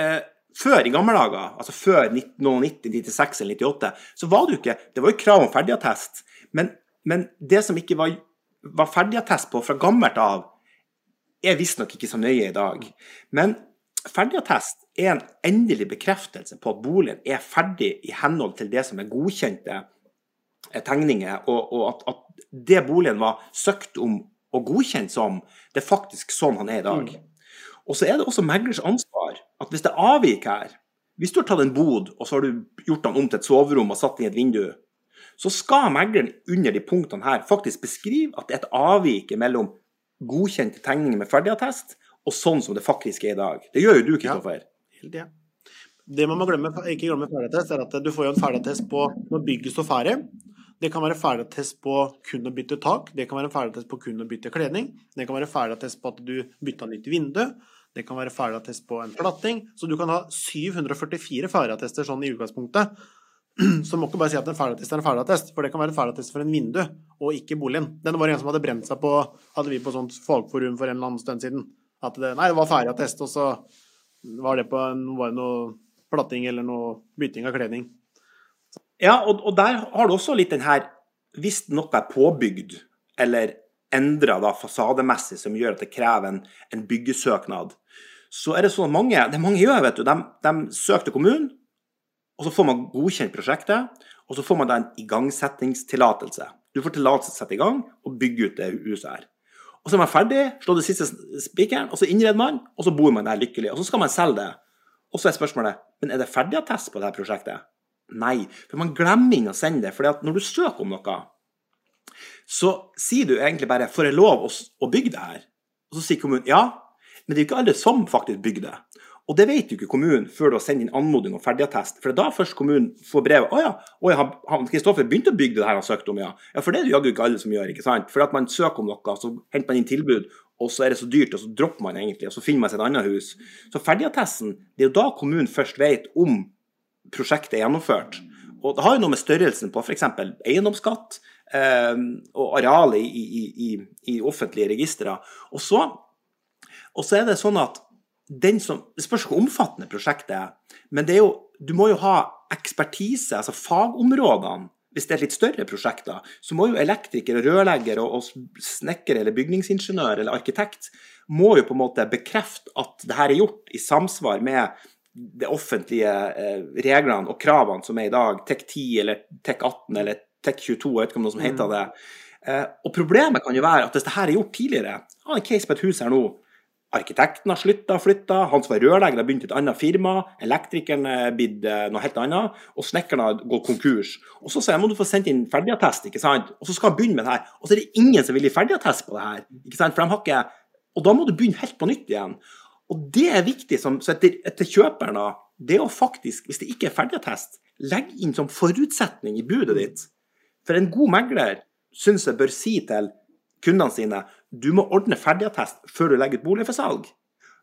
eh, før i gamle dager, altså før 1990, 96 eller 98, så var det jo ikke Det var jo krav om ferdigattest, men, men det som ikke var, var ferdigattest på fra gammelt av, er visstnok ikke så nøye i dag. Men ferdigattest er en endelig bekreftelse på at boligen er ferdig i henhold til det som er godkjente eh, tegninger, og, og at, at, det boligen var søkt om og godkjent som, det er faktisk sånn han er i dag. Mm. Og så er det også meglers ansvar at hvis det er avvik her Hvis du har tatt en bod, og så har du gjort den om til et soverom og satt den i et vindu, så skal megleren under de punktene her faktisk beskrive at det er et avvik mellom godkjente tegninger med ferdigattest og sånn som det faktisk er i dag. Det gjør jo du, Kristoffer. Ja. Det man må glemme, ikke glemme ferdigattest, er at du får jo en ferdigattest på når bygget står ferdig. Det kan være ferdigattest på kun å bytte tak, det kan være ferdigattest på kun å bytte kledning, det kan være ferdigattest på at du bytta nytt vindu, det kan være ferdigattest på en platting. Så du kan ha 744 ferdigattester sånn i utgangspunktet. (clears throat) Så må ikke bare si at en ferdigattest er en ferdigattest, for det kan være en ferdigattest for en vindu, og ikke boligen. Den var en som hadde brent seg på Hadde vi på sånt fagforum for en eller annen stund siden. At det, nei, det var ferdigattest, og så var det på en, var det noe platting eller noe bytting av kledning. Ja, og, og, der har du også litt den her Hvis noe er påbygd, eller endra fasademessig, som gjør at det krever en, en byggesøknad, så er det sånn at mange, det mange gjør, vet du, de, de søker til kommunen, og så får man godkjent prosjektet, og så får man da en igangsettingstillatelse. Du får tillatelse til å sette i gang og bygge ut det huset her. Og så er man ferdig, slår det siste spikeren, og så innreder man, og så bor man der lykkelig. Og så skal man selge det. Og så er spørsmålet men er det ferdigattest på dette prosjektet. Nei, for man glemmer inn å sende det. For når du søker om noe, så sier du egentlig bare 'får jeg lov å bygge det her'? Og så sier kommunen ja, men det er jo ikke alle som faktisk bygger det. Og det vet jo ikke kommunen før du har sendt inn anmodning om ferdigattest. For det er da først kommunen får brevet. 'Å ja, Kristoffer begynte å bygge det her han søkte om', ja. ja. For det er det jaggu ikke alle som gjør, ikke sant. For at man søker om noe, så henter man inn tilbud, og så er det så dyrt, og så dropper man egentlig, og så finner man seg et annet hus. Så ferdigattesten, det er jo da kommunen først vet om prosjektet er gjennomført. Og det har jo noe med størrelsen på f.eks. eiendomsskatt eh, og arealet i, i, i, i offentlige registre. Og så og så er det sånn at den som, Det spørs hvor omfattende prosjektet er, men det er jo, du må jo ha ekspertise, altså fagområdene. Hvis det er litt større prosjekter, så må jo elektriker, rørlegger og, og snekker eller bygningsingeniør eller arkitekt må jo på en måte bekrefte at det her er gjort i samsvar med de offentlige eh, reglene og kravene som er i dag, TEK 10 eller TEK 18 eller TEK 22, jeg vet ikke om noe som heter mm. det. Eh, og problemet kan jo være at hvis det her er gjort tidligere, har en case på et hus her nå Arkitekten har slutta, flytta, han som var rørlegger har begynt et annet firma, elektrikeren er blitt eh, noe helt annet, og snekkeren har gått konkurs. Og så sier jeg må du få sendt inn ferdigattest, ikke sant? Og så skal han begynne med det her. Og så er det ingen som vil gi ferdigattest på det her, ikke sant? for de har ikke Og da må du begynne helt på nytt igjen. Og det er viktig som, så etter, etter kjøperen, da, det å faktisk, hvis det ikke er ferdigattest, legge inn som forutsetning i budet ditt. For en god megler syns jeg bør si til kundene sine du må ordne ferdigattest før du legger ut bolig for salg.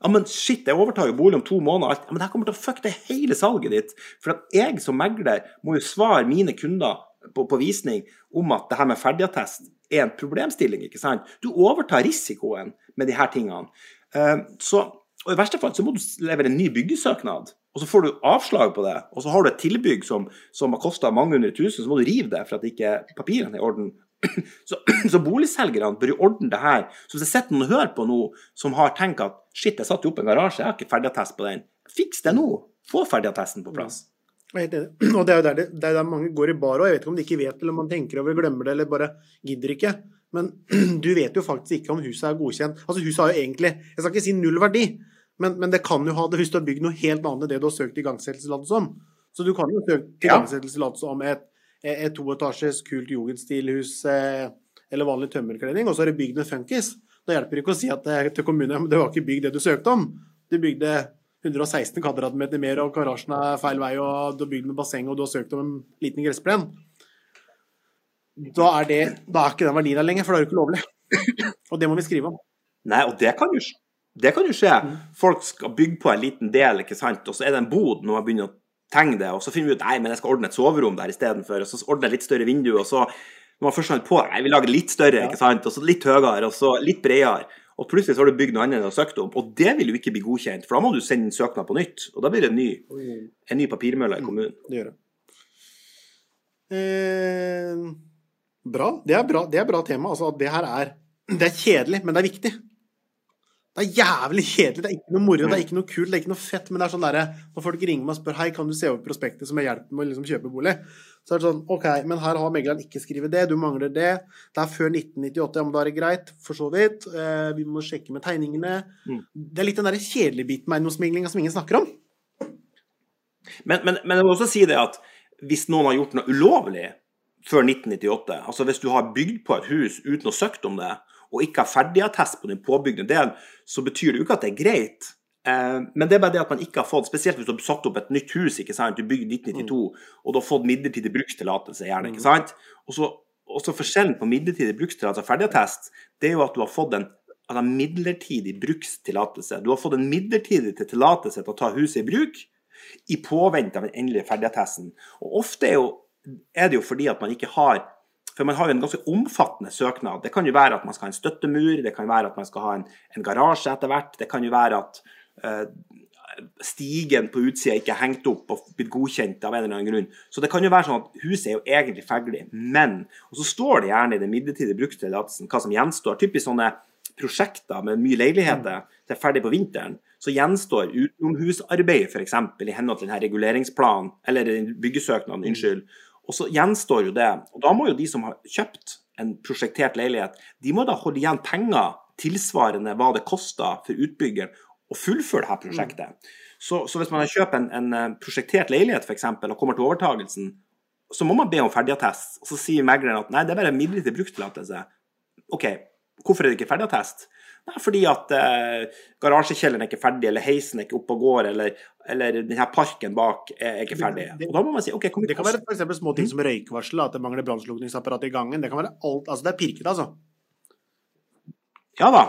Ja, men shit, jeg overtar jo bolig om to måneder. Ja, men det her kommer til å fucke hele salget ditt. For at jeg som megler må jo svare mine kunder på, på visning om at det her med ferdigattest er en problemstilling. ikke sant? Du overtar risikoen med de her tingene. Uh, så, og I verste fall så må du levere en ny byggesøknad, og så får du avslag på det. Og så har du et tilbygg som, som har kosta mange hundre tusen, så må du rive det for at ikke papirene er i orden. (clears throat) Så, (clears throat) så boligselgerne bør jo ordne det her. Så hvis det sitter noen og hører på nå som har tenkt at shit, jeg satte opp en garasje, jeg har ikke ferdigattest på den. Fiks det nå. Få ferdigattesten på plass. (clears throat) Og det er jo der, det, det er der mange går i bar òg. Jeg vet ikke om de ikke vet eller om man tenker over, glemmer det eller bare gidder ikke. Men du vet jo faktisk ikke om huset er godkjent. Altså Huset har jo egentlig, jeg skal ikke si null verdi, Men, men det kan jo ha det hvis du har bygd noe helt annet enn det du har søkt igangsettelsestillatelse om. Så du kan jo søke igangsettelsestillatelse om et, et toetasjes kult jugendstilhus eh, eller vanlig tømmerkledning, og så er det bygd en funkis. Da hjelper det ikke å si at det, til kommunen det var ikke bygd det du søkte om. Du bygde 116 kvadratmeter mer, og garasjen er feil vei, og du har bygd med basseng, og du har søkt om en liten gressplen. Da er, det, da er ikke den verdien der lenger, for da er det ikke lovlig. Og det må vi skrive om. Nei, og det kan jo, sk- det kan jo skje. Mm. Folk skal bygge på en liten del, ikke sant, og så er det en bod når man begynner å tegne det, og så finner vi ut nei, men jeg skal ordne et soverom der istedenfor, og så ordner jeg litt større vindu, og så når man først på nei, vi lager litt større, ikke sant, og så litt høyere, og så litt bredere. Og plutselig så har du bygd noe annet enn du har søkt om, og det vil jo ikke bli godkjent, for da må du sende en søknad på nytt, og da blir det en ny, en ny papirmølle i kommunen. Det gjør det. Eh, bra. Det er bra, det er bra tema. Altså, at det her er Det er kjedelig, men det er viktig. Det er jævlig kjedelig. Det er ikke noe moro, det er ikke noe kult, det er ikke noe fett. Men det er sånn derre Når folk ringer meg og spør Hei, kan du se over prospektet som jeg hjelper med å liksom kjøpe bolig, så er det sånn OK, men her har megleren ikke skrevet det, du mangler det. Det er før 1998, ja, men da er det greit, for så vidt. Eh, vi må sjekke med tegningene. Mm. Det er litt den derre kjedelige biten med eiendomsmeglinga som ingen snakker om. Men, men, men jeg må også si det at hvis noen har gjort noe ulovlig før 1998, altså hvis du har bygd på et hus uten å søkt om det, og ikke har ferdigattest på den påbygde delen, så betyr det jo ikke at det er greit. Eh, men det er bare det at man ikke har fått, spesielt hvis du har satt opp et nytt hus, ikke sant, du bygger 1992, og du har fått midlertidig brukstillatelse gjerne, ikke sant? Og så, forskjellen på midlertidig brukstillatelse og ferdigattest, det er jo at du har fått en altså midlertidig brukstillatelse. Du har fått en midlertidig tillatelse til å ta huset i bruk, i påvente av den endelige ferdigattesten. Og ofte er, jo, er det jo fordi at man ikke har For man har jo en ganske omfattende søknad. Det kan jo være at man skal ha en støttemur, det kan være at man skal ha en, en garasje etter hvert, det kan jo være at eh, stigen på utsida ikke er hengt opp og blitt godkjent av en eller annen grunn. Så det kan jo være sånn at huset er jo egentlig ferdig, men Og så står det gjerne i den midlertidige brukstillatelsen hva som gjenstår. Typisk sånne prosjekter med mye leiligheter det er ferdig på vinteren, så gjenstår utenomhusarbeid f.eks. i henhold til denne reguleringsplanen, eller den byggesøknaden, unnskyld. Og så gjenstår jo det. Og da må jo de som har kjøpt en prosjektert leilighet, de må da holde igjen penger tilsvarende hva det koster for utbyggeren å fullføre dette prosjektet. Så, så hvis man kjøper en, en eh, prosjektert leilighet f.eks. og kommer til overtagelsen, så må man be om ferdigattest. Og så sier megleren at nei, det er bare midlertidig brukstillatelse. OK, hvorfor er det ikke ferdigattest? Nei, fordi at eh, garasjekjelleren er ikke ferdig, eller heisen er ikke oppe og går, eller, eller denne parken bak er ikke ferdig. Det- Og da må man si OK, kom Det kan være f.eks. små ting som røykvarsel, at det mangler brannslukningsapparat i gangen. Det kan være alt Altså, det er pirket, altså. Ja da.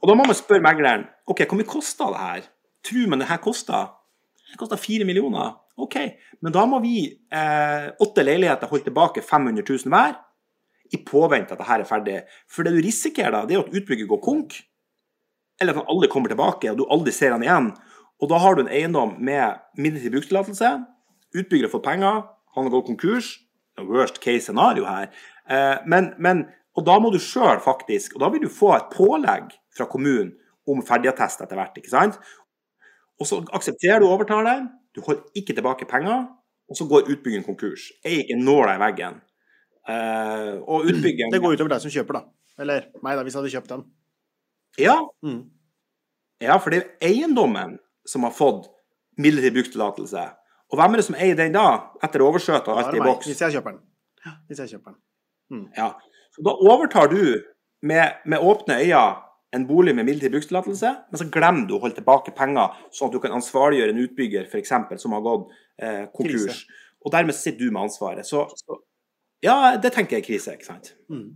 Og da må man spørre megleren OK, hvor mye kosta det her? Tror man det her koster? Det koster fire millioner. OK, men da må vi, eh, åtte leiligheter, holde tilbake 500 000 hver i påvente at det her er ferdig. For det du risikerer da, det er at utbygger går konk, eller at han aldri kommer tilbake, og du aldri ser han igjen. Og da har du en eiendom med midlertidig brukstillatelse, utbygger har fått penger, han har gått konkurs. Worst case scenario her. Eh, men, men, og da må du sjøl faktisk, og da vil du få et pålegg fra kommunen om ferdigattest etter hvert, ikke sant? Og så aksepterer du overtale, du holder ikke tilbake penger, og så går utbyggingen konkurs. Er ikke nåla i veggen. Eh, og utbyggeren Det går utover deg som kjøper, da. Eller meg, da, hvis jeg hadde kjøpt den. Ja, Mm. ja, for det er eiendommen som har fått midlertidig brukstillatelse. Og hvem er det som eier den da, etter overskjøtet og alt i boks? hvis jeg kjøper den. Ja, hvis jeg kjøper den. Ja. Så da overtar du med, med åpne øyne en bolig med midlertidig brukstillatelse, men så glemmer du å holde tilbake penger, sånn at du kan ansvarliggjøre en utbygger eksempel, som har gått eh, konkurs. Krise. Og dermed sitter du med ansvaret. Så, så ja, det tenker jeg er krise, ikke sant. Mm.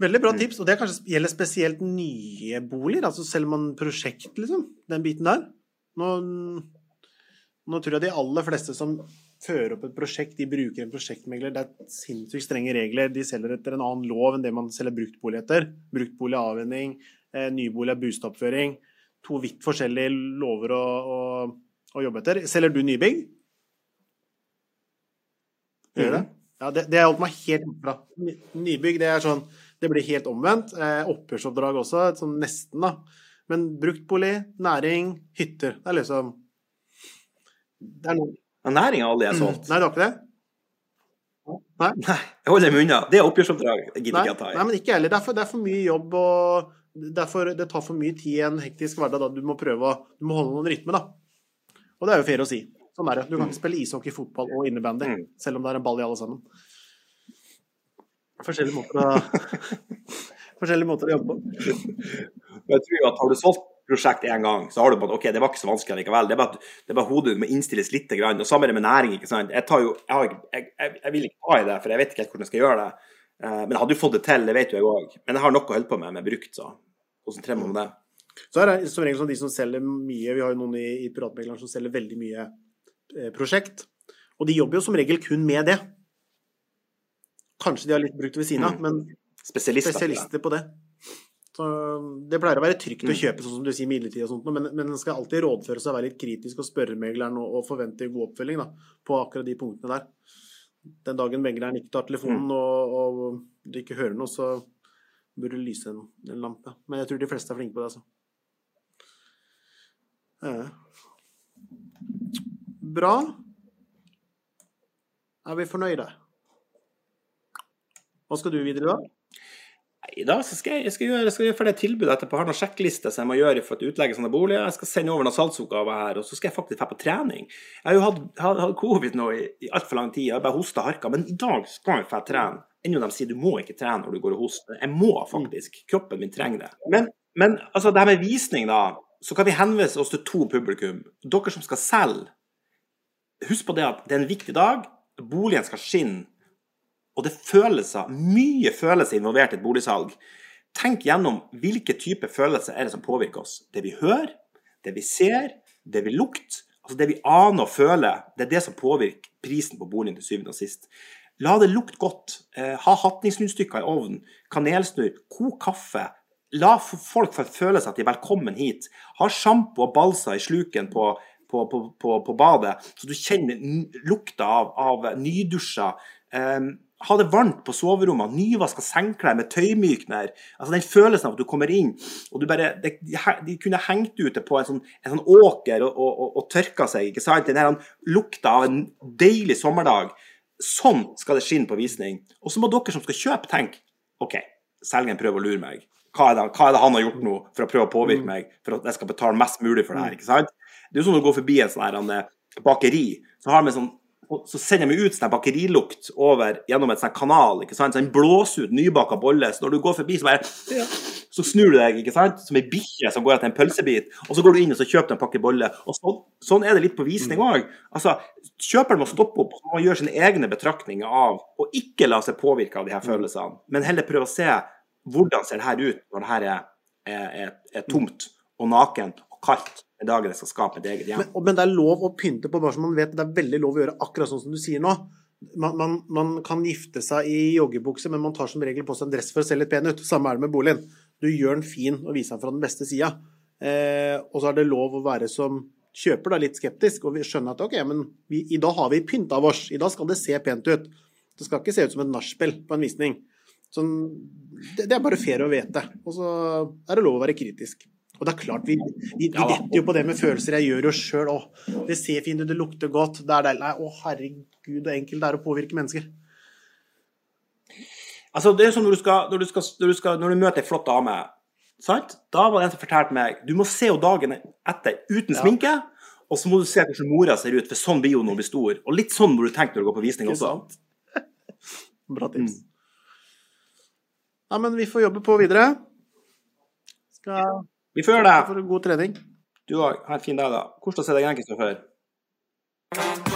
Veldig bra Mm. tips, og det kanskje gjelder spesielt nye boliger, altså selger man prosjekt, liksom, den biten der. Nå, nå tror jeg de aller fleste som fører opp et prosjekt, de bruker en prosjektmegler. Det er sinnssykt strenge regler. De selger etter en annen lov enn det man selger bruktbolig etter. Bruktbolig er avvenning, eh, nybolig er bostadsoppføring. To vidt forskjellige lover å, å, å jobbe etter. Selger du nybygg? Gjør det? Ja, det, det har holdt meg helt fra. Nybygg, det er sånn Det blir helt omvendt. Eh, Opphørsoppdrag også, sånn nesten, da. Men bruktbolig, næring, hytter. Det er liksom Det er noe Ja, Næring har aldri jeg solgt. Nei, det var ikke det? Nei? Nei, jeg holder meg unna. Det er oppgjørsoppdrag. Jeg gidder ikke å ta i. nei men ikke heller. Det er for, det er for mye jobb og derfor, det tar for mye tid i en hektisk hverdag. da Du må prøve å du må holde noen rytme, da. Og det er jo fair å si. Sånn er det. Du kan ikke spille ishockey, fotball og innebandy, Mm. selv om det er en ball i alle sammen. Forskjellige måter å, (laughs) forskjellige måter å jobbe på. Men jeg tror at har du solgt prosjekt én gang, så har du på at OK, det var ikke så vanskelig likevel. Det er bare, hodet det er bare hodet må innstilles litt. Grann. Og samme det med næring. ikke sant? Jeg, tar jo, jeg, jeg, jeg, jeg vil ikke ta i det, for jeg vet ikke helt hvordan jeg skal gjøre det. Eh, Men jeg hadde jo fått det til, det vet jo jeg òg. Men jeg har nok å holde på med med brukt, så konsentrer meg om det. Så er det som regel sånn de som selger mye Vi har jo noen i, i privatmegleren som selger veldig mye prosjekt. Og de jobber jo som regel kun med det. Kanskje de har litt brukt ved siden av, Mm. men Spesialister. på det. spesialister på det. Så det pleier å være trygt å Mm. kjøpe sånn som du sier midlertidig og sånt, men, men en skal alltid rådføre seg og være litt kritisk og spørre megleren og, og forvente god oppfølging da, på akkurat de punktene der. Den dagen megleren ikke tar Mm. telefonen og, og du ikke hører noe, så burde det lyse en, en lampe. Men jeg tror de fleste er flinke på det, altså. Ja. Bra. Er vi fornøyde? Hva skal du videre da? Nei, da så skal jeg, jeg skal gjøre, jeg skal gjøre ferdig et tilbud etterpå. Jeg har noen sjekklister som jeg må gjøre for å utlegge sånne boliger. Jeg skal sende over noen salgsoppgaver her, og så skal jeg faktisk dra på trening. Jeg har jo hatt, hatt, covid nå i, i altfor lang tid. Jeg har bare hosta harka. Men i dag skal jeg dra trene. Ennå de sier du må ikke trene når du går og hoster. Jeg må faktisk. Kroppen min trenger det. Men, men altså, det her med visning, da. Så kan vi henvise oss til to publikum. Dere som skal selge. Husk på det at det er en viktig dag. Boligen skal skinne. Og det er følelser, mye følelser involvert i et boligsalg. Tenk gjennom hvilke typer følelser er det som påvirker oss. Det vi hører, det vi ser, det vi lukter, altså det vi aner og føler, det er det som påvirker prisen på boligen til syvende og sist. La det lukte godt. Eh, ha hatningsnunnstykker i ovnen, kanelsnurr, kok kaffe. La folk føle seg at de er velkommen hit. Ha sjampo og balsa i sluken på, på, på, på, på badet, så du kjenner lukta av, av nydusja. Um, ha det varmt på soverommet, nyvaska sengeklær med tøymykner. Altså Den følelsen av at du kommer inn og du bare De, de kunne hengt ute på en sånn, en sånn åker og, og, og, og tørka seg. ikke sant? Den her lukta av en deilig sommerdag. Sånn skal det skinne på visning. Og så må dere som skal kjøpe, tenke OK, selgeren prøver å lure meg. Hva er, det, hva er det han har gjort nå for å prøve å påvirke meg, for at jeg skal betale mest mulig for det her? ikke sant? Det er jo sånn når du går forbi en sånn eh, bakeri, så har sånn så sender de ut sånn bakerilukt over gjennom en sånn kanal. ikke sant? Så den blåser ut nybaka bolle. Så når du går forbi, så bare så snur du deg ikke sant? som ei bikkje som går etter en pølsebit. Og så går du inn og så kjøper du en pakke boller. Og så, sånn er det litt på visning òg. Altså, kjøperen må stoppe opp og gjøre sine egne betraktninger av å ikke la seg påvirke av de her følelsene, men heller prøve å se hvordan ser det her ut når det her er, er, er, er tomt og nakent kaldt den dagen jeg skal skape mitt eget hjem. Men, men det er lov å pynte på, bare så man vet det er veldig lov å gjøre akkurat sånn som du sier nå. Man, man, man kan gifte seg i joggebukse, men man tar som regel på seg en dress for å se litt pen ut. Samme er det med boligen. Du gjør den fin og viser den fra den beste sida. Eh, og så er det lov å være som kjøper da litt skeptisk og skjønne at ok, men vi, i dag har vi pynta oss. I dag skal det se pent ut. Det skal ikke se ut som et nachspiel på en visning. Sånn, det, det er bare fair å vite. Og så er det lov å være kritisk. Og det er klart, vi, vi, vi detter jo på det med følelser. Jeg gjør jo sjøl òg. Det ser fint ut, det lukter godt. Det er deilig. Nei, Å, herregud, så enkelt det er å påvirke mennesker. Altså, det er sånn når du, skal, når, du skal, når, du skal, når du møter ei flott dame, sant? da var det en som fortalte meg du må se henne dagen etter uten Ja. sminke, og så må du se hvordan mora ser ut, for sånn blir hun når hun blir stor. Og litt sånn må du tenke når du går på visning også. (laughs) Bra tips. Ja, men vi får jobbe på videre. Skal vi får gjøre det. Takk for god trening. Du òg. Ha en fin dag, da. Hvordan er det egentlig før?